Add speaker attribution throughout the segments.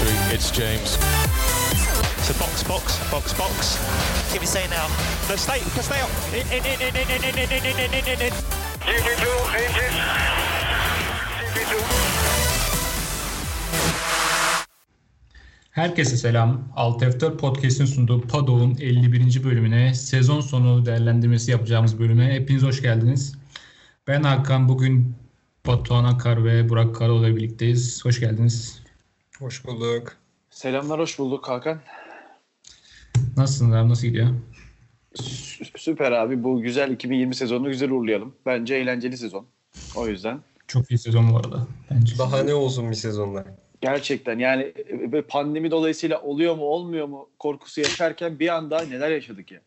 Speaker 1: victory. It's James.
Speaker 2: So box, box, box, box.
Speaker 3: Give me say now.
Speaker 2: Let's stay, stay up. In, in, in, in, in, in, in, in, in, in, in, in.
Speaker 4: GP2, engine. GP2.
Speaker 5: Herkese selam. Alt F4 Podcast'in sunduğu Pado'nun 51. bölümüne, sezon sonu değerlendirmesi yapacağımız bölüme hepiniz hoş geldiniz. Ben Hakan, bugün Batuhan Akar ve Burak Karaoğlu ile birlikteyiz. Hoş geldiniz.
Speaker 6: Hoş bulduk.
Speaker 7: Selamlar, hoş bulduk Hakan.
Speaker 5: Nasılsınız abi, nasıl gidiyor?
Speaker 7: Sü- Süper abi, bu güzel 2020 sezonunu güzel uğurlayalım. Bence eğlenceli sezon. O yüzden.
Speaker 5: Çok iyi sezon bu arada bence.
Speaker 6: Daha ne olsun bir sezonda.
Speaker 7: Gerçekten yani e, böyle pandemi dolayısıyla oluyor mu olmuyor mu korkusu yaşarken bir anda neler yaşadık ya.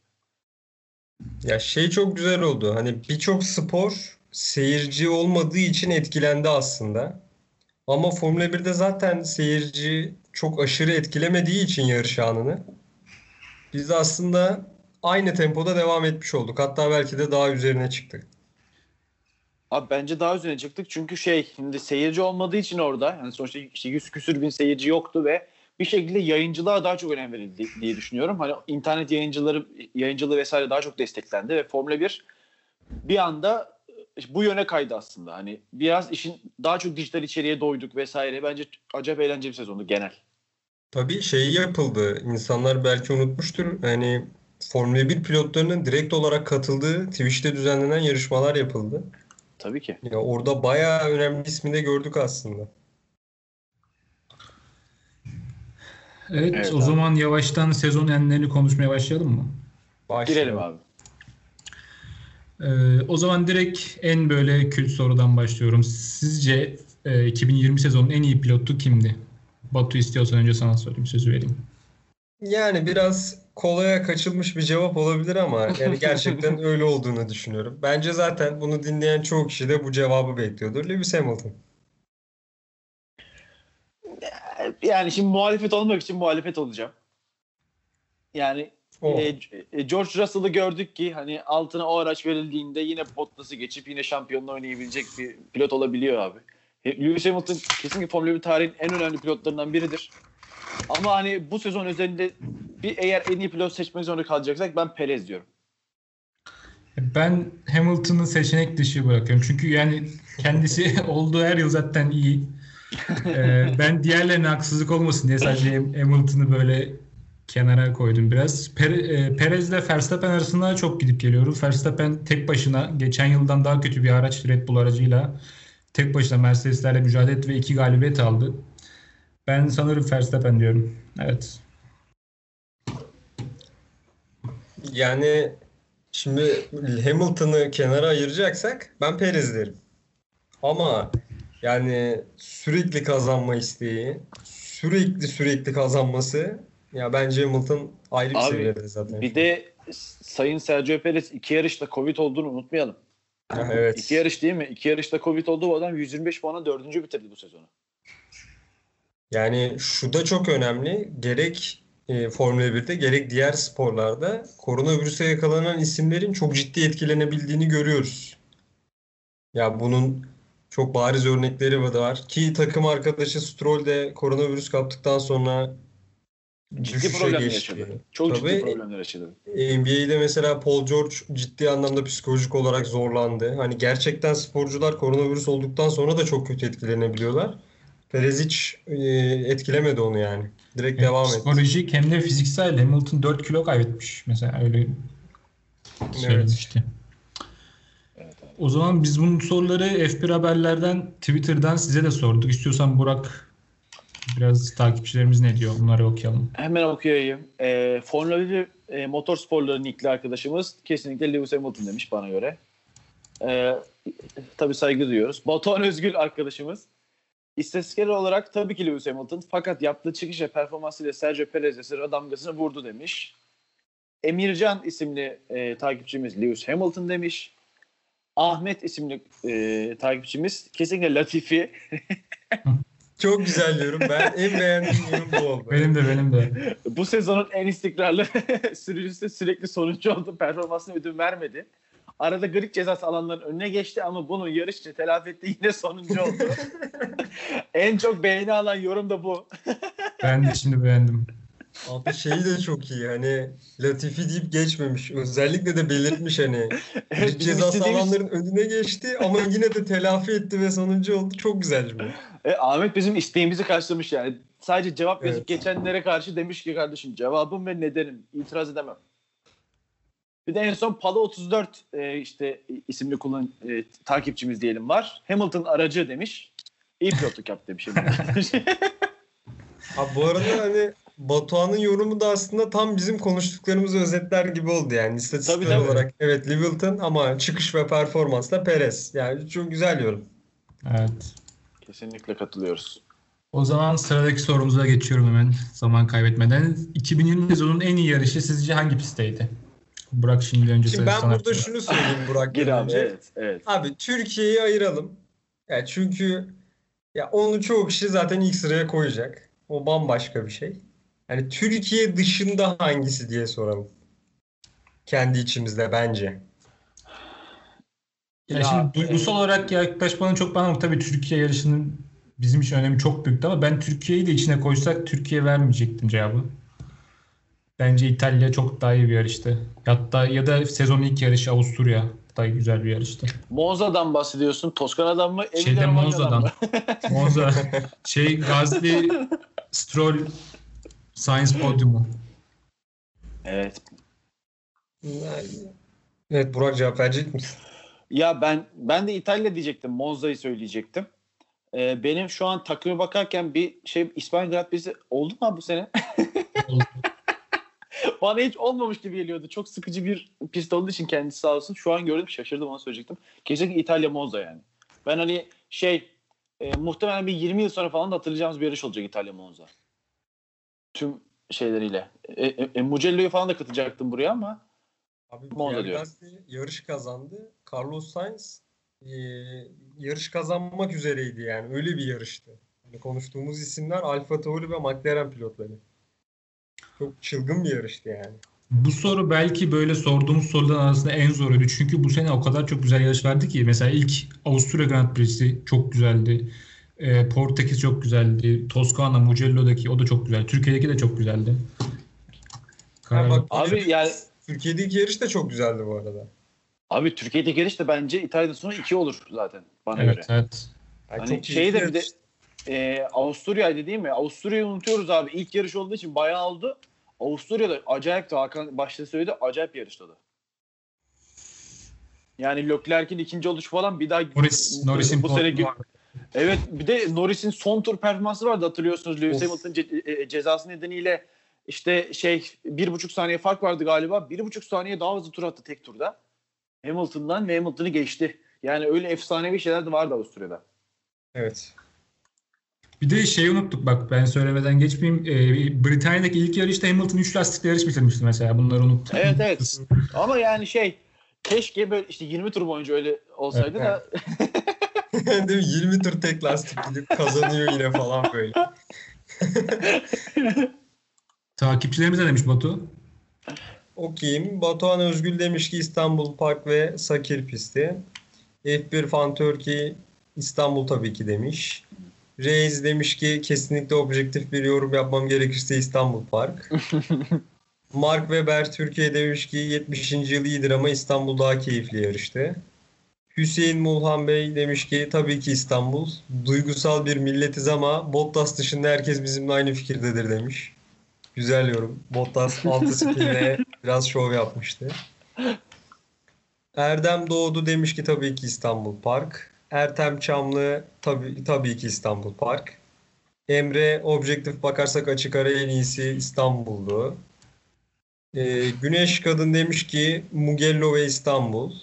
Speaker 6: Ya şey çok güzel oldu. Hani birçok spor seyirci olmadığı için etkilendi aslında. Ama Formula 1'de zaten seyirci çok aşırı etkilemediği için yarış anını biz aslında aynı tempoda devam etmiş olduk. Hatta belki de daha üzerine çıktık.
Speaker 7: Abi bence daha üzerine çıktık çünkü şey şimdi seyirci olmadığı için orada yani sonuçta işte 100 küsür bin seyirci yoktu ve bir şekilde yayıncılığa daha çok önem verildi diye düşünüyorum. Hani internet yayıncıları yayıncılığı vesaire daha çok desteklendi ve Formula 1 bir anda bu yöne kaydı aslında. Hani biraz işin daha çok dijital içeriğe doyduk vesaire. Bence acayip eğlenceli bir sezondu genel.
Speaker 6: Tabii şey yapıldı. İnsanlar belki unutmuştur. Hani Formula 1 pilotlarının direkt olarak katıldığı Twitch'te düzenlenen yarışmalar yapıldı.
Speaker 7: Tabii ki.
Speaker 6: Ya orada bayağı önemli ismi de gördük aslında.
Speaker 5: Evet,
Speaker 7: Evet
Speaker 5: o
Speaker 7: abi.
Speaker 5: zaman yavaştan sezon enlerini konuşmaya başlayalım mı?
Speaker 7: Girelim abi.
Speaker 5: Ee, o zaman direkt en böyle kült sorudan başlıyorum. Sizce e, 2020 sezonun en iyi pilotu kimdi? Batu istiyorsan önce sana sorayım, sözü vereyim.
Speaker 6: Yani biraz kolaya kaçılmış bir cevap olabilir ama yani gerçekten öyle olduğunu düşünüyorum. Bence zaten bunu dinleyen çoğu kişi de bu cevabı bekliyordur. Lewis Hamilton.
Speaker 7: Yani şimdi muhalefet olmak için muhalefet olacağım. Yani E, e, George Russell'ı gördük ki hani altına o araç verildiğinde yine Bottas'ı geçip yine şampiyonla oynayabilecek bir pilot olabiliyor abi. E, Lewis Hamilton kesinlikle Formula 1 tarihin en önemli pilotlarından biridir. Ama hani bu sezon özelinde bir eğer en iyi pilot seçmek zorunda kalacaksak ben Perez diyorum.
Speaker 5: Ben Hamilton'ı seçenek dışı bırakıyorum. Çünkü yani kendisi olduğu her yıl zaten iyi. Ee, ben diğerlerine haksızlık olmasın diye sadece Hamilton'ı böyle kenara koydum biraz. E, Perez ile Verstappen arasında çok gidip geliyoruz. Verstappen tek başına geçen yıldan daha kötü bir araç Red Bull aracıyla tek başına Mercedeslerle mücadele etti ve iki galibiyet aldı. Ben sanırım Verstappen diyorum. Evet.
Speaker 6: Yani şimdi Hamilton'ı kenara ayıracaksak ben Perez derim. Ama yani sürekli kazanma isteği, sürekli sürekli kazanması ya bence Hamilton ayrı bir
Speaker 7: Abi,
Speaker 6: seviyede zaten.
Speaker 7: Bir de Sayın Sergio Perez iki yarışta Covid olduğunu unutmayalım.
Speaker 6: Evet.
Speaker 7: İki yarış değil mi? İki yarışta Covid oldu bu adam 125 puana dördüncü bitirdi bu sezonu.
Speaker 6: Yani şu da çok önemli. Gerek e, Formula 1'de gerek diğer sporlarda koronavirüse yakalanan isimlerin çok ciddi etkilenebildiğini görüyoruz. Ya bunun çok bariz örnekleri var ki takım arkadaşı Stroll de koronavirüs kaptıktan sonra
Speaker 7: Ciddi
Speaker 6: düşüşe
Speaker 7: problemler
Speaker 6: geçti.
Speaker 7: yaşadı. Çok
Speaker 6: Tabii.
Speaker 7: ciddi problemler yaşadı.
Speaker 6: NBA'de mesela Paul George ciddi anlamda psikolojik olarak zorlandı. Hani gerçekten sporcular koronavirüs olduktan sonra da çok kötü etkilenebiliyorlar. Perez hiç e, etkilemedi onu yani. Direkt
Speaker 5: Hem
Speaker 6: devam etti.
Speaker 5: Psikolojik hem de fiziksel. Hamilton 4 kilo kaybetmiş. Mesela öyle söylemişti. O zaman biz bunun soruları F1 haberlerden, Twitter'dan size de sorduk. İstiyorsan Burak biraz takipçilerimiz ne diyor? Bunları okuyalım.
Speaker 7: Hemen okuyayım. E, Formula 1 e, motorsporları nickli arkadaşımız kesinlikle Lewis Hamilton demiş bana göre. E, tabii saygı duyuyoruz. Batuhan Özgül arkadaşımız istatistiksel olarak tabii ki Lewis Hamilton fakat yaptığı çıkış ve performansıyla Sergio Perez'e sıra damgasını vurdu demiş. Emircan isimli e, takipçimiz Lewis Hamilton demiş. Ahmet isimli e, takipçimiz kesinlikle Latifi.
Speaker 6: Çok güzel yorum. Ben en beğendiğim yorum bu oldu.
Speaker 5: Benim de benim de.
Speaker 7: Bu sezonun en istikrarlı sürücüsü sonuncu sonuncu oldu. Performansına ödün vermedi. Arada grid cezası alanların önüne geçti ama bunu yarışçı telafi etti yine sonuncu oldu. en çok beğeni alan yorum da bu.
Speaker 5: Ben de şimdi beğendim.
Speaker 6: Abi şeyi de çok iyi hani Latifi deyip geçmemiş. Özellikle de belirtmiş hani.
Speaker 7: Evet,
Speaker 6: ceza alanların önüne geçti ama yine de telafi etti ve sonuncu oldu. Çok güzel cümle.
Speaker 7: E, Ahmet bizim isteğimizi karşılamış yani. Sadece cevap yazıp
Speaker 6: Evet.
Speaker 7: geçenlere karşı demiş ki kardeşim cevabım ve nedenim. İtiraz edemem. Bir de en son Palo 34 e, işte isimli kullan e, takipçimiz diyelim var. Hamilton aracı demiş. İyi pilotluk yaptı demiş.
Speaker 6: Ha bu arada hani Batuhan'ın yorumu da aslında tam bizim konuştuklarımızı özetler gibi oldu yani istatistik olarak. Evet Littleton ama çıkış ve performansla Perez. Yani çok güzel yorum.
Speaker 5: Evet.
Speaker 7: Kesinlikle katılıyoruz.
Speaker 5: O zaman sıradaki sorumuza geçiyorum hemen zaman kaybetmeden. 2020 sezonun en iyi yarışı sizce hangi pistteydi? Burak şimdi önce
Speaker 6: Şimdi ben burada
Speaker 5: atıyor.
Speaker 6: şunu söyleyeyim Burak
Speaker 7: Gir abi
Speaker 6: önce.
Speaker 7: evet. evet.
Speaker 6: Abi Türkiye'yi ayıralım. Ya çünkü ya onu çoğu kişi zaten ilk sıraya koyacak. O bambaşka bir şey. Yani Türkiye dışında hangisi diye soralım. Kendi içimizde bence.
Speaker 5: Ya,
Speaker 7: Ya,
Speaker 5: şimdi duygusal olarak yaklaşmanın çok bana tabii Türkiye yarışının bizim için önemi çok büyüktü ama ben Türkiye'yi de içine koysak Türkiye vermeyecektim cevabı. Bence İtalya çok daha iyi bir yarıştı. Hatta ya da sezonun ilk yarışı Avusturya da güzel bir yarıştı.
Speaker 7: Monza'dan bahsediyorsun. Toskana'dan mı?
Speaker 5: Şeyden
Speaker 7: Emilia-Romanya'dan
Speaker 5: Monza'dan.
Speaker 7: mı?
Speaker 5: Monza şey Gazli Stroll Science Podiumu.
Speaker 7: Evet.
Speaker 6: Evet Burak cevap verecek misin?
Speaker 7: Ya ben ben de İtalya diyecektim. Monza'yı söyleyecektim. Ee, benim şu an takvime bakarken bir şey İspanya Grand Prix'si oldu mu bu sene? Bana hiç olmamış gibi geliyordu. Çok sıkıcı bir pist olduğu için kendisi sağ olsun. Şu an gördüm şaşırdım onu söyleyecektim. Kesinlikle İtalya Monza yani. Ben hani şey e, muhtemelen bir 20 yıl sonra falan da hatırlayacağımız bir yarış olacak İtalya Monza. Tüm şeyleriyle. E, e, e, Mugello'yu falan da katacaktım buraya ama
Speaker 6: Abi
Speaker 7: Monza
Speaker 6: Pierre
Speaker 7: diyor.
Speaker 6: Gasly yarış kazandı. Carlos Sainz e, yarış kazanmak üzereydi yani. Öyle bir yarıştı. Hani konuştuğumuz isimler Alfa Tauri ve McLaren pilotları. Çok çılgın bir yarıştı yani.
Speaker 5: Bu soru belki böyle sorduğumuz soruların arasında en zoruydu. Çünkü bu sene o kadar çok güzel yarış verdi ki. Mesela ilk Avusturya Grand Prix'si çok güzeldi. Ee, Portekiz çok güzeldi. Toskana, Mugello'daki o da çok güzel. Türkiye'deki de çok güzeldi.
Speaker 6: Ha, bak,
Speaker 7: Abi yani-
Speaker 6: Türkiye'deki yarış da çok güzeldi bu arada.
Speaker 7: abi Türkiye'deki yarış da bence İtalya'dan sonra 2 olur zaten bana
Speaker 5: evet,
Speaker 7: göre.
Speaker 5: evet.
Speaker 6: Yani
Speaker 7: Hani
Speaker 6: çok
Speaker 7: şey de bir de e, Avusturya'ydı değil mi? Avusturya'yı unutuyoruz abi. İlk yarış olduğu için bayağı oldu. Avusturya'da acayip de Hakan başta söyledi acayip bir yarışladı. Yani Leclerc'in ikinci oluşu falan bir daha
Speaker 5: Norris,
Speaker 7: bu,
Speaker 5: Norris'in
Speaker 7: bu sene. Evet bir de Norris'in son tur performansı vardı hatırlıyorsunuz. Lewis
Speaker 6: Of.
Speaker 7: Hamilton ce- e, cezası nedeniyle işte şey bir buçuk saniye fark vardı galiba. Bir buçuk saniye daha hızlı tur attı tek turda. Hamilton'dan ve Hamilton'ı geçti. Yani öyle efsanevi şeyler de vardı Avusturya'da.
Speaker 6: Evet.
Speaker 5: Bir de şeyi unuttuk bak ben söylemeden geçmeyeyim. Ee, Britanya'daki ilk yarışta Hamilton 3 lastikle yarış bitirmişti mesela. Bunları unuttuk.
Speaker 7: Evet evet. Ama yani şey keşke böyle işte 20 tur boyunca öyle olsaydı
Speaker 6: Evet,
Speaker 7: da
Speaker 6: Değil mi? 20 tur tek lastik gidip kazanıyor yine falan böyle.
Speaker 5: Takipçilerimiz ne demiş Batu?
Speaker 6: Okuyayım. Batuhan Özgül demiş ki İstanbul Park ve Sakir pisti. F1 Fan Turkey İstanbul tabii ki demiş. Reis demiş ki kesinlikle objektif bir yorum yapmam gerekirse İstanbul Park. Mark Webber Türkiye demiş ki 70. yıl iyidir ama İstanbul daha keyifli yarıştı. Hüseyin Mulhan Bey demiş ki tabii ki İstanbul. Duygusal bir milletiz ama Bottas dışında herkes bizimle aynı fikirdedir demiş. Güzel yorum. Bottas altı spinle biraz şov yapmıştı. Erdem Doğdu demiş ki tabii ki İstanbul Park. Ertem Çamlı tabii, tabii ki İstanbul Park. Emre objektif bakarsak açık ara en iyisi İstanbul'du. Ee, Güneş Kadın demiş ki Mugello ve İstanbul.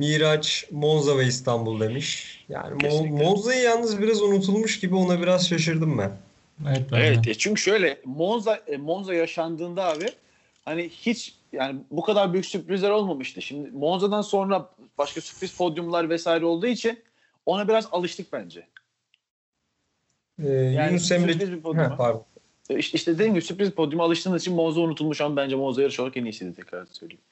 Speaker 6: Miraç Monza ve İstanbul demiş. Yani Mo-
Speaker 7: Kesinlikle.
Speaker 6: Monza'yı yalnız biraz unutulmuş gibi ona biraz şaşırdım ben.
Speaker 5: Evet, ben de.
Speaker 7: evet e, çünkü şöyle Monza e, Monza yaşandığında abi hani hiç yani bu kadar büyük sürprizler olmamıştı. Şimdi Monza'dan sonra başka sürpriz podyumlar vesaire olduğu için ona biraz alıştık bence.
Speaker 6: Ee, Yunus Emre...
Speaker 7: sürpriz bir podyum.
Speaker 6: Ha, pardon.
Speaker 7: E, İşte, işte dediğim gibi sürpriz podyuma alıştığınız için Monza unutulmuş ama bence Monza yarış olarak en iyisiydi tekrar söyleyeyim.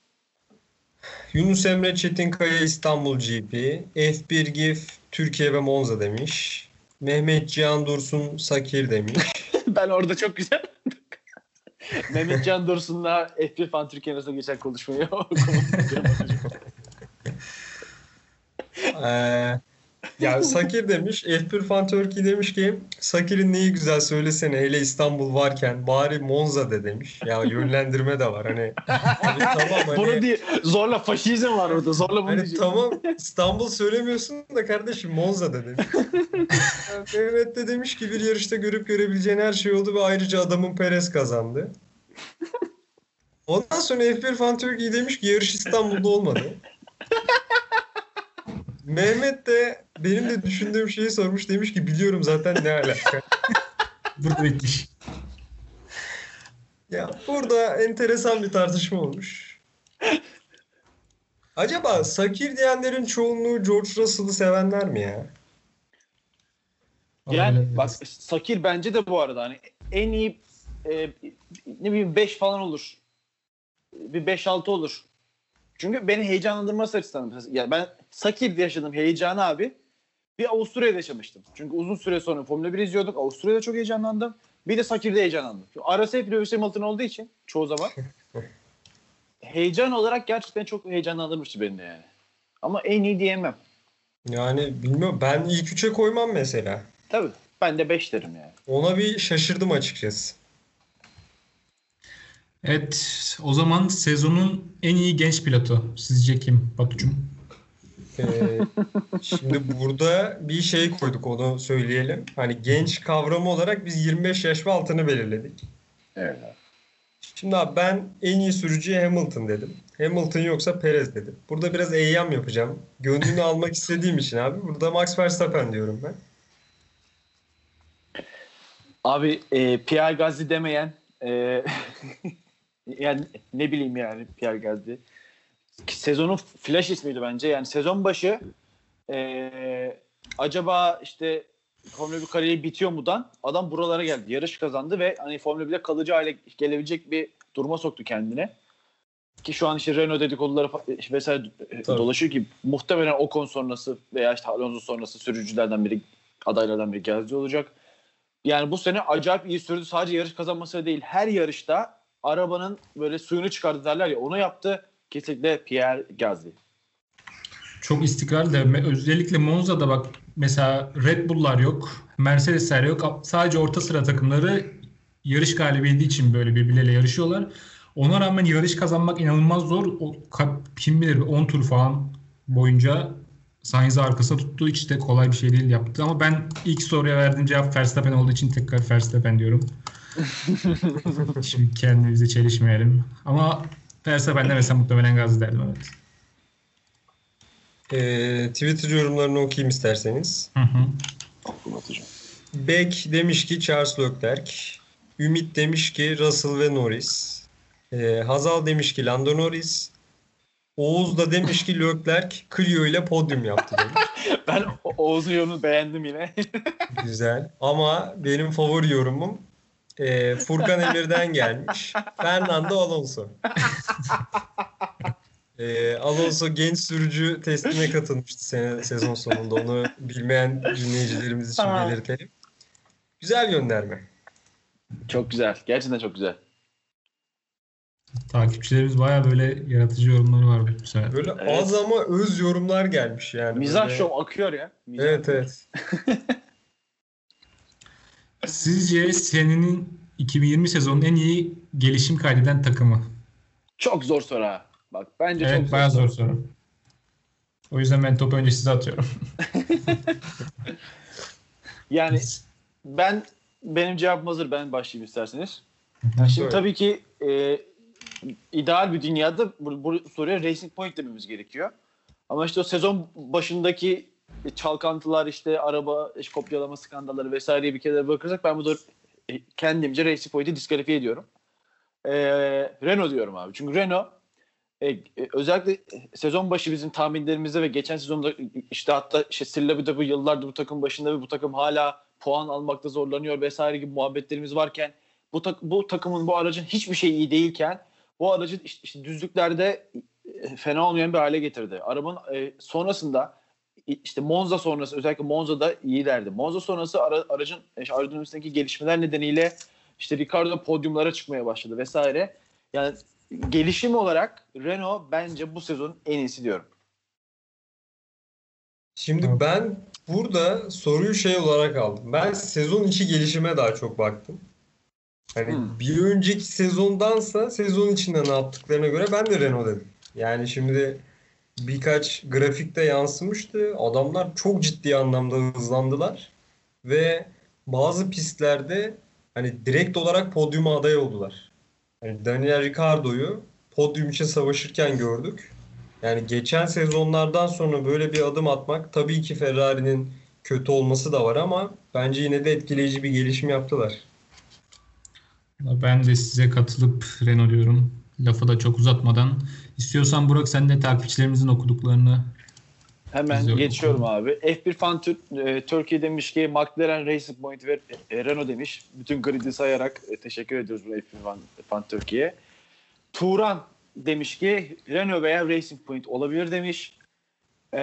Speaker 6: Yunus Emre Çetinkaya İstanbul GP. F1 GIF Türkiye ve Monza demiş. Mehmet Cihan Dursun Sakir demiş.
Speaker 7: ben orada çok güzel Mehmet Can Dursun'la F1 Fan Türkiye arasında geçen konuşmayı
Speaker 6: Ee, ya Sakir demiş. F1 Fan Turkey demiş ki Sakir'in neyi güzel söylesene hele İstanbul varken bari Monza de demiş. Ya yönlendirme de var hani. hani tamam hani,
Speaker 7: Bunu diye zorla faşizm var orada. Zorla bunu
Speaker 6: hani
Speaker 7: diyecek.
Speaker 6: tamam İstanbul söylemiyorsun da kardeşim Monza de demiş. Mehmet de demiş ki bir yarışta görüp görebileceğin her şey oldu ve ayrıca adamın Perez kazandı. Ondan sonra F1 Fan Turkey demiş ki yarış İstanbul'da olmadı. Mehmet de benim de düşündüğüm şeyi sormuş demiş ki biliyorum zaten ne alaka.
Speaker 5: Burada bitmiş.
Speaker 6: Ya burada enteresan bir tartışma olmuş. Acaba Sakir diyenlerin çoğunluğu George Russell'ı sevenler mi ya?
Speaker 7: Yani bak Sakir bence de bu arada hani en iyi e, ne bileyim 5 falan olur. Bir 5-6 olur. Çünkü beni heyecanlandırması açısından. Yani ben Sakir'de yaşadığım heyecanı abi bir Avusturya'da yaşamıştım. Çünkü uzun süre sonra Formula 1 izliyorduk. Avusturya'da çok heyecanlandım. Bir de Sakir'de heyecanlandım. Çünkü arası hep Lewis Hamilton olduğu için çoğu zaman. heyecan olarak gerçekten çok heyecanlandırmıştı beni de yani. Ama en iyi diyemem.
Speaker 6: Yani bilmiyorum ben ilk üçe koymam mesela.
Speaker 7: Tabii. Ben de 5 derim yani.
Speaker 6: Ona bir şaşırdım açıkçası.
Speaker 5: Evet, o zaman sezonun en iyi genç pilotu sizce kim Batucuğum?
Speaker 6: Ee, şimdi burada bir şey koyduk onu söyleyelim. Hani genç kavramı olarak biz 25 yaş ve altını belirledik.
Speaker 7: Evet.
Speaker 6: Şimdi abi ben en iyi sürücüye Hamilton dedim. Hamilton yoksa Perez dedim. Burada biraz eyyam yapacağım. Gönlünü almak istediğim için abi. Burada Max Verstappen diyorum ben.
Speaker 7: Abi e, Pierre Gasly demeyen e, yani ne bileyim yani Pierre Gasly. Sezonun flash ismiydi bence. Yani sezon başı e, acaba işte Formula 1 kariyeri bitiyor mudan adam buralara geldi. Yarış kazandı ve hani Formula 1'de kalıcı hale gelebilecek bir duruma soktu kendine. Ki şu an işte Renault dedikoduları fa- vesaire e,
Speaker 6: Tabii.
Speaker 7: dolaşıyor ki muhtemelen Ocon sonrası veya işte Alonso sonrası sürücülerden biri adaylardan biri Gasly olacak. Yani bu sene acayip iyi sürdü. Sadece yarış kazanması değil. Her yarışta arabanın böyle suyunu çıkardı derler ya. Onu yaptı. Kesinlikle Pierre Gasly.
Speaker 5: Çok istikrarlı da özellikle Monza'da bak mesela Red Bull'lar yok, Mercedes'ler yok. Sadece orta sıra takımları yarış galibiyeti için böyle birbirleriyle yarışıyorlar. Ona rağmen yarış kazanmak inanılmaz zor. O, kim bilir 10 tur falan boyunca Sainz'i arkasında tuttuğu hiç de kolay bir şey değil yaptı. Ama ben ilk soruya verdiğim cevap Verstappen olduğu için tekrar Verstappen diyorum. Şimdi kendimize çelişmeyelim. Ama Verstappen demesem muhtemelen Gazi derdim evet.
Speaker 6: Ee, Twitter yorumlarını okuyayım isterseniz.
Speaker 5: Hı hı.
Speaker 6: Beck demiş ki Charles Leclerc. Ümit demiş ki Russell ve Norris. Ee, Hazal demiş ki Lando Norris. Oğuz da demiş ki Leclerc Clio ile podyum yaptı demiş.
Speaker 7: Ben Oğuz'un yorumunu beğendim yine.
Speaker 6: Güzel. Ama benim favori yorumum e, Furkan Emir'den gelmiş. Fernando Alonso. E, Alonso genç sürücü testine katılmıştı sene, sezon sonunda. Onu bilmeyen dinleyicilerimiz için
Speaker 7: Ha.
Speaker 6: belirtelim. Güzel gönderme.
Speaker 7: çok güzel. Gerçekten çok güzel.
Speaker 5: Takipçilerimiz bayağı böyle yaratıcı yorumları var bu sene.
Speaker 6: Böyle
Speaker 7: Evet.
Speaker 6: az ama öz yorumlar gelmiş yani.
Speaker 7: Mizah
Speaker 6: Böyle-
Speaker 7: şov akıyor ya. Mizah
Speaker 6: Evet
Speaker 7: akıyor.
Speaker 6: evet.
Speaker 5: Sizce senenin 2020 sezonun en iyi gelişim kaydeden takımı?
Speaker 7: Çok zor soru ha. Bak bence
Speaker 5: Evet
Speaker 7: çok
Speaker 5: bayağı
Speaker 7: zor.
Speaker 5: zor soru. O yüzden ben topu önce size atıyorum.
Speaker 7: Yani ben benim cevabım hazır. Ben başlayayım isterseniz. Şimdi
Speaker 6: Söyle.
Speaker 7: tabii ki e, ideal bir dünyada bu, bu soruya Racing Point dememiz gerekiyor. Ama işte o sezon başındaki çalkantılar işte araba işte kopyalama skandalları vesaireye bir kere bakırsak ben burada e, kendimce Racing Point'i diskalifiye ediyorum. E, Renault diyorum abi. Çünkü Renault e, e, özellikle sezon başı bizim tahminlerimizde ve geçen sezonda işte hatta işte Silla bu yıllardır bu takım başında ve bu takım hala puan almakta zorlanıyor vesaire gibi muhabbetlerimiz varken bu, tak- bu takımın bu aracın hiçbir şey iyi değilken bu aracı işte, işte düzlüklerde e, fena olmayan bir hale getirdi. Arabanın e, sonrasında işte Monza sonrası özellikle Monza'da iyilerdi. Monza sonrası ara, aracın işte aerodinamiksindeki gelişmeler nedeniyle işte Ricardo podyumlara çıkmaya başladı vesaire. Yani gelişim olarak Renault bence bu sezonun en iyisi diyorum.
Speaker 6: Şimdi ben burada soruyu şey olarak aldım. Ben sezon içi gelişime daha çok baktım. Hani
Speaker 7: Hmm.
Speaker 6: bir önceki sezondansa sezon içinde ne yaptıklarına göre ben de Renault dedim. Yani şimdi birkaç grafikte yansımıştı. Adamlar çok ciddi anlamda hızlandılar ve bazı pistlerde hani direkt olarak podyuma aday oldular. Yani Daniel Ricciardo'yu podyum için savaşırken gördük. Yani geçen sezonlardan sonra böyle bir adım atmak tabii ki Ferrari'nin kötü olması da var ama bence yine de etkileyici bir gelişim yaptılar.
Speaker 5: Ben de size katılıp Renault diyorum. Lafı da çok uzatmadan. İstiyorsan Burak sen de takipçilerimizin okuduklarını
Speaker 7: Hemen geçiyorum
Speaker 5: oku.
Speaker 7: abi. F1 Fan Tür- e, Türkiye demiş ki McLaren Racing Point ve e, Renault demiş. Bütün gridi sayarak e, teşekkür ediyoruz bu F1 Fan, Fan Türkiye. Turan demiş ki Renault veya Racing Point olabilir demiş. E,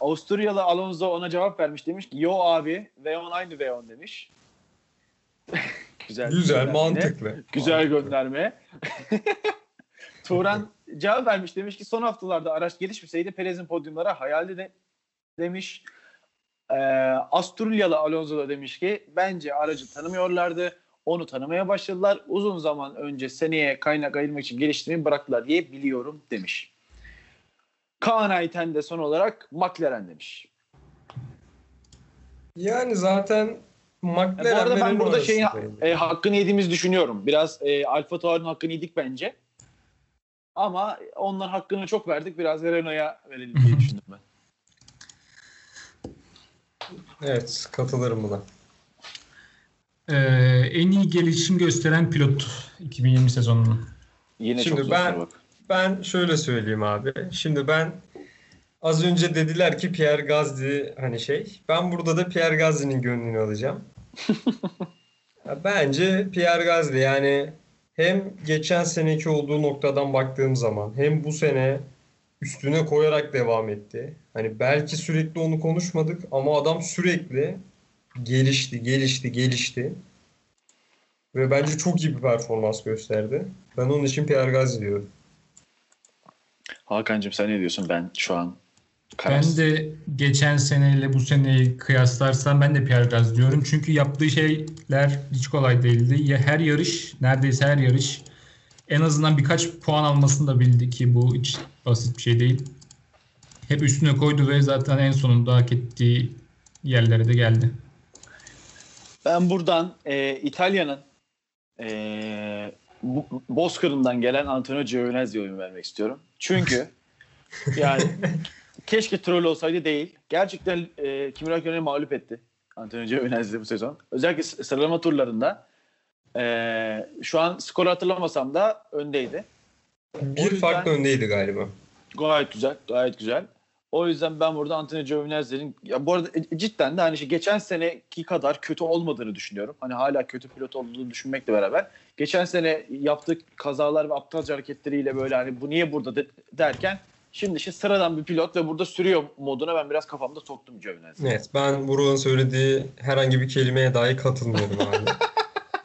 Speaker 7: Avusturyalı Alonso ona cevap vermiş demiş ki yo abi V10 aynı V10 demiş. Güzel.
Speaker 6: Güzel, mantıklı.
Speaker 7: Güzel
Speaker 6: Mantıklı.
Speaker 7: gönderme. Turan cevap vermiş demiş ki son haftalarda araç gelişmeseydi Perez'in podyumlara hayaldi de demiş. Ee, Asturyalı Alonso da demiş ki bence aracı tanımıyorlardı. Onu tanımaya başladılar. Uzun zaman önce seneye kaynak ayırmak için geliştirmeyi bıraktılar diye biliyorum demiş. Kaan Ayten de son olarak McLaren demiş.
Speaker 6: Yani zaten
Speaker 7: E,
Speaker 6: McLaren
Speaker 7: bu arada ben burada şeyin e, hakkını yediğimizi düşünüyorum. Biraz e, Alfa Tauri'nin hakkını yedik bence. Ama onların hakkını çok verdik. Biraz da Renault'a verelim diye düşündüm ben.
Speaker 6: Evet, katılırım buna.
Speaker 5: Ee, en iyi gelişim gösteren pilot 2020 sezonunun.
Speaker 7: Yine
Speaker 6: Şimdi
Speaker 7: çok
Speaker 6: ben-
Speaker 7: bak.
Speaker 6: Ben şöyle söyleyeyim abi. Şimdi ben az önce dediler ki Pierre Gasly hani şey. Ben burada da Pierre Gasly'nin gönlünü alacağım. Bence Pierre Gasly yani hem geçen seneki olduğu noktadan baktığım zaman hem bu sene üstüne koyarak devam etti. Hani belki sürekli onu konuşmadık ama adam sürekli gelişti, gelişti, gelişti. Ve bence çok iyi bir performans gösterdi. Ben onun için Pierre Gasly diyorum.
Speaker 7: Hakan'cığım sen ne diyorsun? Ben şu an
Speaker 5: Ben de geçen seneyle bu seneyi kıyaslarsam ben de Pierre Gasly diyorum. Çünkü yaptığı şeyler hiç kolay değildi. Ya her yarış, neredeyse her yarış en azından birkaç puan almasını da bildi ki bu hiç basit bir şey değil. Hep üstüne koydu ve zaten en sonunda hak ettiği yerlere de geldi.
Speaker 7: Ben buradan e, İtalya'nın e, Bu- Bozkır'ından gelen Antonio Giovinazzi'ye oyun vermek istiyorum. Çünkü yani keşke troll olsaydı değil. Gerçekten e, Kimi Räikkönen'i mağlup etti Antonio Giovinazzi bu sezon. Özellikle sıralama turlarında e, şu an skoru hatırlamasam da öndeydi.
Speaker 6: Bir
Speaker 7: yüzden-
Speaker 6: farklı öndeydi galiba.
Speaker 7: Gayet güzel, gayet güzel. O yüzden ben burada Antonio Giovinazzi'nin ya bu arada e, cidden de hani şey geçen seneki kadar kötü olmadığını düşünüyorum. Hani hala kötü pilot olduğunu düşünmekle beraber geçen sene yaptığı kazalar ve aptalca hareketleriyle böyle hani bu niye burada de- derken şimdi işte sıradan bir pilot ve burada sürüyor moduna ben biraz kafamda soktum Giovinazzi'yi.
Speaker 6: Evet, ben Burak'ın söylediği herhangi bir kelimeye dahi katılmıyorum abi.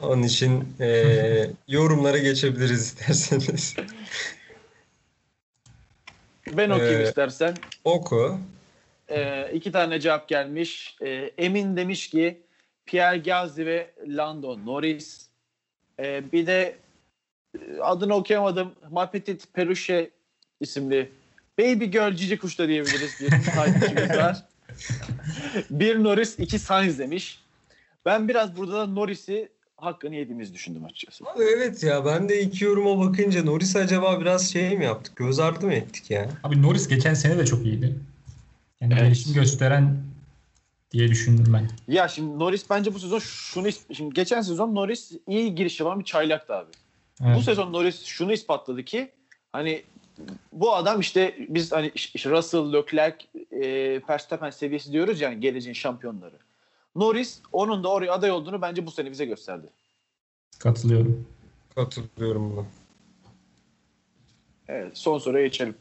Speaker 6: Onun için eee, yorumlara geçebiliriz isterseniz.
Speaker 7: Ben okuyayım
Speaker 6: Ee,
Speaker 7: istersen.
Speaker 6: Oku.
Speaker 7: Ee, iki tane cevap gelmiş. Ee, Emin demiş ki Pierre Gasly ve Lando Norris. Ee, bir de e, adını okuyamadım. My Petit Peruche isimli Baby Girl Cici Kuş da diyebiliriz bir takipçimiz var. bir Norris, iki Sainz demiş. Ben biraz burada da Norris'i hakkını yediğimizi düşündüm açıkçası.
Speaker 6: Abi evet ya ben de iki yoruma bakınca Norris acaba biraz şey mi yaptık? Göz ardı mı ettik ya?
Speaker 5: Abi Norris geçen sene de çok iyiydi. Yani
Speaker 7: Evet.
Speaker 5: gelişim gösteren diye düşündüm ben.
Speaker 7: Ya şimdi Norris bence bu sezon şunu şimdi geçen sezon Norris iyi giriş yapan bir çaylaktı abi.
Speaker 5: Evet.
Speaker 7: Bu sezon Norris şunu ispatladı ki hani bu adam işte biz hani Russell, Leclerc, e, Verstappen seviyesi diyoruz yani geleceğin şampiyonları. Norris onun da oraya aday olduğunu bence bu sene bize gösterdi.
Speaker 5: Katılıyorum.
Speaker 6: Katılıyorum buna.
Speaker 7: Evet son soruya geçelim.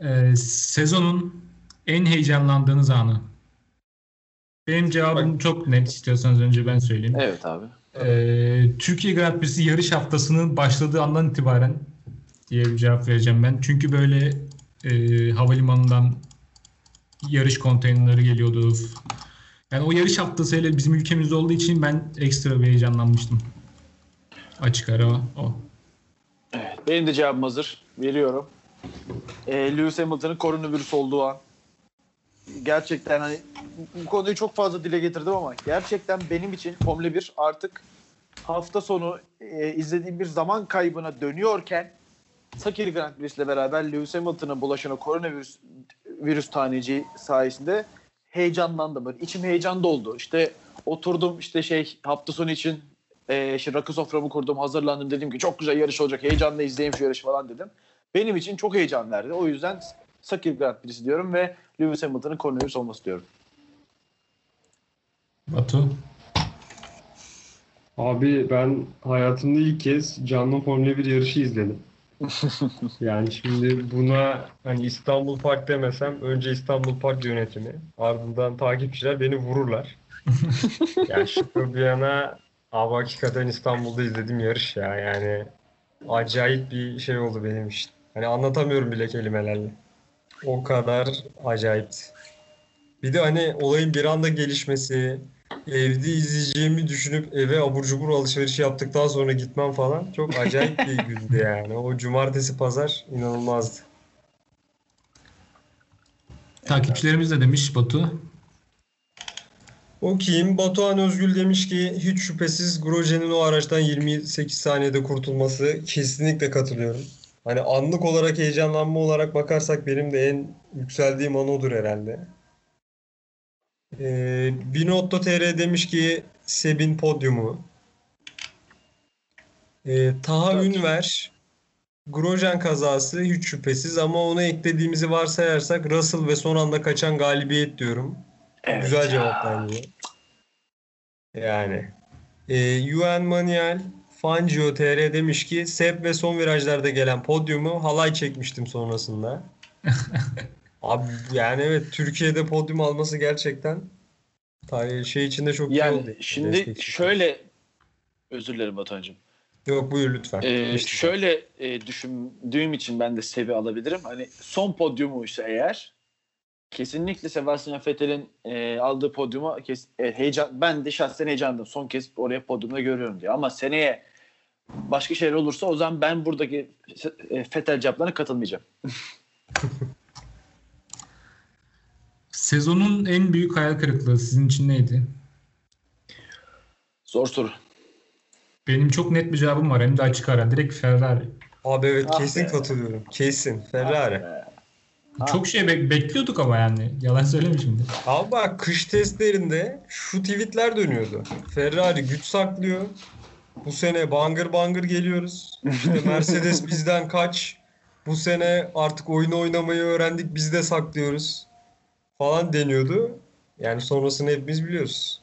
Speaker 5: Ee, sezonun En heyecanlandığınız anı. Benim cevabım çok net. İstiyorsanız önce ben söyleyeyim.
Speaker 7: Evet abi.
Speaker 5: Ee, Türkiye Grand Prix'si yarış haftasının başladığı andan itibaren diye bir cevap vereceğim ben. Çünkü böyle e, havalimanından yarış konteynerleri geliyordu. Yani o yarış haftasıyla bizim ülkemizde olduğu için ben ekstra bir heyecanlanmıştım. Açık ara o.
Speaker 7: Evet, benim de cevabım hazır. Veriyorum. Ee, Lewis Hamilton'ın koronavirüs olduğu an. Gerçekten hani bu konuyu çok fazla dile getirdim ama gerçekten benim için Formula 1 artık hafta sonu e, izlediğim bir zaman kaybına dönüyorken Sakir Grand Prix ile beraber Lewis Hamilton'a bulaşan o koronavirüs virüs taneci sayesinde heyecanlandım. Böyle içim heyecan doldu. İşte oturdum işte şey hafta sonu için e, işte rakı soframı kurdum, hazırlandım. Dedim ki çok güzel yarış olacak. Heyecanla izleyeyim şu yarışı falan dedim. Benim için çok heyecan verdi. O yüzden Sakir Grand Prix'si diyorum ve Lewis Hamilton'ın koronavirüs olması diyorum.
Speaker 5: Batu.
Speaker 1: Abi ben hayatımda ilk kez canlı Formula 1 yarışı izledim. Yani şimdi buna hani İstanbul Park demesem önce İstanbul Park yönetimi ardından takipçiler beni vururlar. Yani şaka bir yana abi hakikaten İstanbul'da izlediğim yarış ya yani acayip bir şey oldu benim için. Hani anlatamıyorum bile kelimelerle. O kadar acayipti. Bir de hani olayın bir anda gelişmesi, evde izleyeceğimi düşünüp eve abur cubur alışverişi yaptıktan sonra gitmem falan çok acayip bir gündü yani. O cumartesi pazar inanılmazdı.
Speaker 5: Takipçilerimiz de demiş Batu.
Speaker 6: Okuyayım. Batuhan Özgül demiş ki hiç şüphesiz Grosje'nin o araçtan 28 saniyede kurtulması kesinlikle katılıyorum. Hani anlık olarak heyecanlanma olarak bakarsak benim de en yükseldiğim an odur herhalde. Ee, Binotto.tr demiş ki Sebin podyumu. Ee, Taha Ünver Grosjean kazası hiç şüphesiz ama ona eklediğimizi varsayarsak Russell ve son anda kaçan galibiyet diyorum. Güzel cevap bence. Yani. E, Yuan Manuel Fangio TR demiş ki Seb ve son virajlarda gelen podyumu halay çekmiştim sonrasında. Abi yani evet Türkiye'de podyum alması gerçekten tarih şey içinde çok iyi oldu.
Speaker 7: Yani şimdi
Speaker 6: Destek için.
Speaker 7: şöyle özür dilerim Batuhan'cığım.
Speaker 6: Yok buyur lütfen.
Speaker 7: Ee,
Speaker 6: İşte.
Speaker 7: şöyle e, düşündüğüm için ben de Sebi alabilirim. Hani son podyumu ise eğer kesinlikle Sebastian Vettel'in e, aldığı podyuma kes, e, heyecan ben de şahsen heyecanlandım. Son kez oraya podyumda görüyorum diye. Ama seneye başka şeyler olursa o zaman ben buradaki e, Vettel cevaplarına katılmayacağım.
Speaker 5: Sezonun en büyük hayal kırıklığı sizin için neydi?
Speaker 7: Zor soru.
Speaker 5: Benim çok net bir cevabım var. Hem de açık ara. Direkt Ferrari.
Speaker 6: Abi evet
Speaker 7: Ah
Speaker 6: kesin
Speaker 7: be.
Speaker 6: katılıyorum. Kesin. Ferrari.
Speaker 7: Ee,
Speaker 5: Çok şey bek- bekliyorduk ama yani. Yalan söyleme şimdi.
Speaker 6: Abi bak kış testlerinde şu tweetler dönüyordu. Ferrari güç saklıyor. Bu sene bangır bangır geliyoruz. İşte Mercedes bizden kaç. Bu sene artık oyunu oynamayı öğrendik biz de saklıyoruz. Falan deniyordu. Yani sonrasını hepimiz biliyoruz.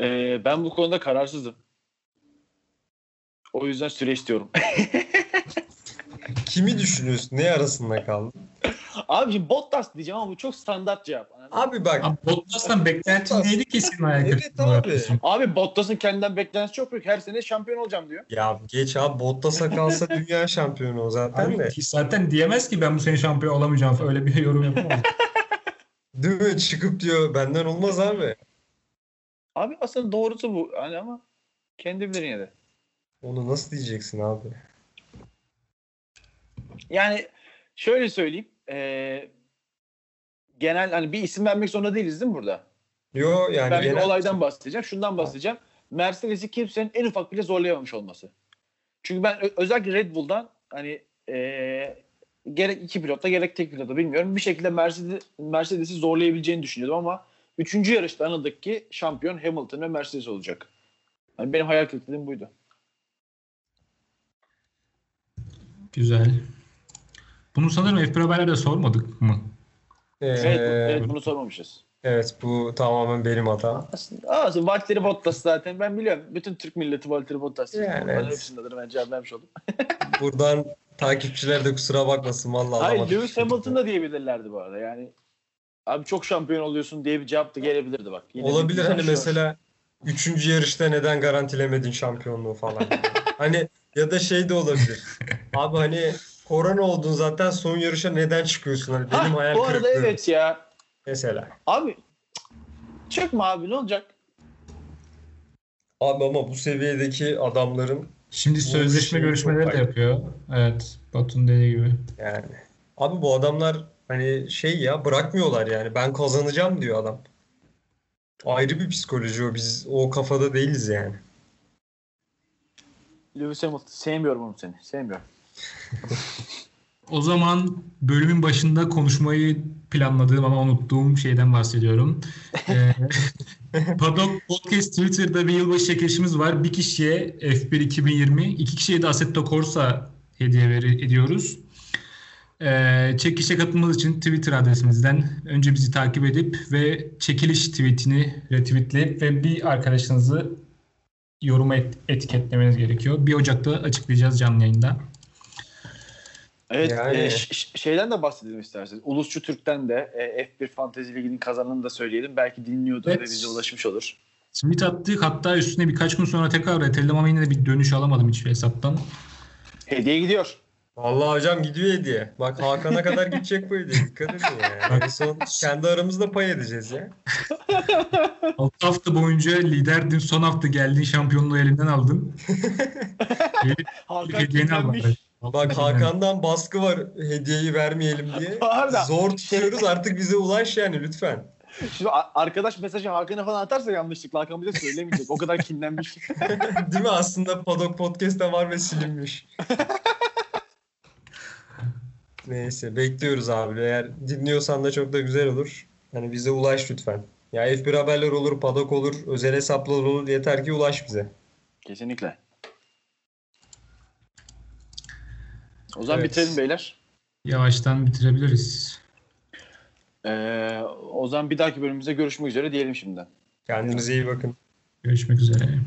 Speaker 7: e, ben bu konuda kararsızım. O yüzden süre istiyorum.
Speaker 6: Kimi düşünüyorsun? Ne arasında kaldın?
Speaker 7: Abi şimdi Bottas diyeceğim ama bu çok standart cevap.
Speaker 6: Abi bak
Speaker 5: Abi Bottas'tan beklentin
Speaker 6: Bottas.
Speaker 5: neydi ki senin hayal
Speaker 6: Evet abi.
Speaker 7: Abi Bottas'ın kendinden beklentisi çok büyük. Her sene şampiyon olacağım diyor.
Speaker 6: ya geç abi Bottas'a kalsa dünya şampiyonu o zaten de.
Speaker 5: Abi, zaten diyemez ki ben bu sene şampiyon olamayacağım. Öyle bir yorum yapamaz.
Speaker 6: Değil mi? Çıkıp diyor benden olmaz abi.
Speaker 7: Abi aslında doğrusu bu. Hani ama kendi bilir yine de.
Speaker 6: Onu nasıl diyeceksin abi?
Speaker 7: Yani şöyle söyleyeyim. eee, genel hani bir isim vermek zorunda değiliz değil mi burada?
Speaker 6: Yo yani
Speaker 7: ben bir
Speaker 6: genel-
Speaker 7: olaydan bahsedeceğim. Şundan bahsedeceğim. Mercedes'i kimsenin en ufak bile zorlayamamış olması. Çünkü ben özellikle Red Bull'dan hani eee, gerek iki pilotta gerek tek pilotta bilmiyorum. Bir şekilde Mercedes, Mercedes'i zorlayabileceğini düşünüyordum ama üçüncü yarışta anladık ki şampiyon Hamilton ve Mercedes olacak. Yani benim hayal kırıklığım buydu.
Speaker 5: Güzel. Bunu sanırım F1 haberlerde sormadık mı?
Speaker 6: Ee,
Speaker 7: Evet,
Speaker 6: evet,
Speaker 7: evet bunu sormamışız.
Speaker 6: bu tamamen benim hatam.
Speaker 7: Aslında, aslında Valtteri Bottas zaten ben biliyorum. Bütün Türk milleti Valtteri Bottas.
Speaker 6: Yani
Speaker 7: Onların
Speaker 6: evet.
Speaker 7: hepsinde adını ben cevap vermiş oldum.
Speaker 6: Buradan Takipçiler de kusura bakmasın vallahi
Speaker 7: Hayır
Speaker 6: alamadım.
Speaker 7: Lewis Hamilton da diyebilirlerdi bu arada yani. Abi çok şampiyon oluyorsun diye bir cevap da gelebilirdi bak. Yine
Speaker 6: Olabilir hani
Speaker 7: an.
Speaker 6: mesela üçüncü yarışta neden garantilemedin şampiyonluğu falan. hani ya da şey de olabilir. Abi hani korona oldun zaten son yarışa neden çıkıyorsun? Hani benim
Speaker 7: Hah,
Speaker 6: hayal
Speaker 7: bu arada
Speaker 6: kırıklığı.
Speaker 7: evet ya.
Speaker 6: Mesela.
Speaker 7: Abi çıkma abi ne olacak?
Speaker 6: Abi ama bu seviyedeki adamların
Speaker 5: Şimdi sözleşme görüşmeleri de yapıyor. Evet. Batu'nun dediği gibi.
Speaker 6: yani. Abi bu adamlar hani şey ya bırakmıyorlar yani. Ben kazanacağım diyor adam. Ayrı bir psikoloji o. Biz o kafada değiliz yani.
Speaker 7: Lewis Hamilton sevmiyorum onu seni. Sevmiyorum.
Speaker 5: O zaman bölümün başında konuşmayı planladığım ama unuttuğum şeyden bahsediyorum. Ee, Podcast Twitter'da bir yılbaşı çekilişimiz var. Bir kişiye F1 2020, iki kişiye de Assetto Corsa hediye veri- ediyoruz. Ee, çekilişe katılmanız için Twitter adresimizden önce bizi takip edip ve çekiliş tweetini retweetleyip ve bir arkadaşınızı yoruma et- etiketlemeniz gerekiyor. 1 Ocak'ta açıklayacağız canlı yayında.
Speaker 7: Evet
Speaker 6: Yani-
Speaker 7: e, şeyden de bahsedelim isterseniz. Ulusçu Türk'ten de e, F1 Fantezi Ligi'nin kazananını da söyleyelim. Belki dinliyordur
Speaker 5: Evet.
Speaker 7: ve bize ulaşmış olur.
Speaker 5: Tweet attık hatta üstüne birkaç gün sonra tekrar reteledim ama yine de bir dönüş alamadım hiçbir hesaptan.
Speaker 7: Hediye gidiyor.
Speaker 6: Vallahi hocam gidiyor hediye. Bak Hakan'a kadar gidecek bu hediye. Dikkat edin yani. En son kendi aramızda pay edeceğiz ya.
Speaker 5: 6 hafta boyunca liderdin son hafta geldin şampiyonluğu elinden aldın.
Speaker 7: Hakan
Speaker 5: Hediyeni al bari.
Speaker 6: Bak Hakan'dan baskı var hediyeyi vermeyelim diye.
Speaker 7: Pardon.
Speaker 6: Zor tutuyoruz artık bize ulaş yani lütfen.
Speaker 7: Şimdi arkadaş mesajı Hakan'a falan atarsa yanlışlıkla Hakan bize söylemeyecek. O kadar kinlenmiş.
Speaker 6: Değil mi aslında Paddock Podcast'te var ve silinmiş. Neyse bekliyoruz abi. Eğer dinliyorsan da çok da güzel olur. Hani bize ulaş lütfen. Ya F1 haberler olur, Paddock olur, özel hesaplar olur. Yeter ki ulaş bize.
Speaker 7: Kesinlikle. O zaman
Speaker 6: Evet.
Speaker 7: bitirelim beyler.
Speaker 5: Yavaştan bitirebiliriz.
Speaker 7: Ee, o zaman bir dahaki bölümümüzde görüşmek üzere diyelim şimdiden.
Speaker 6: Kendinize iyi bakın.
Speaker 5: Görüşmek üzere.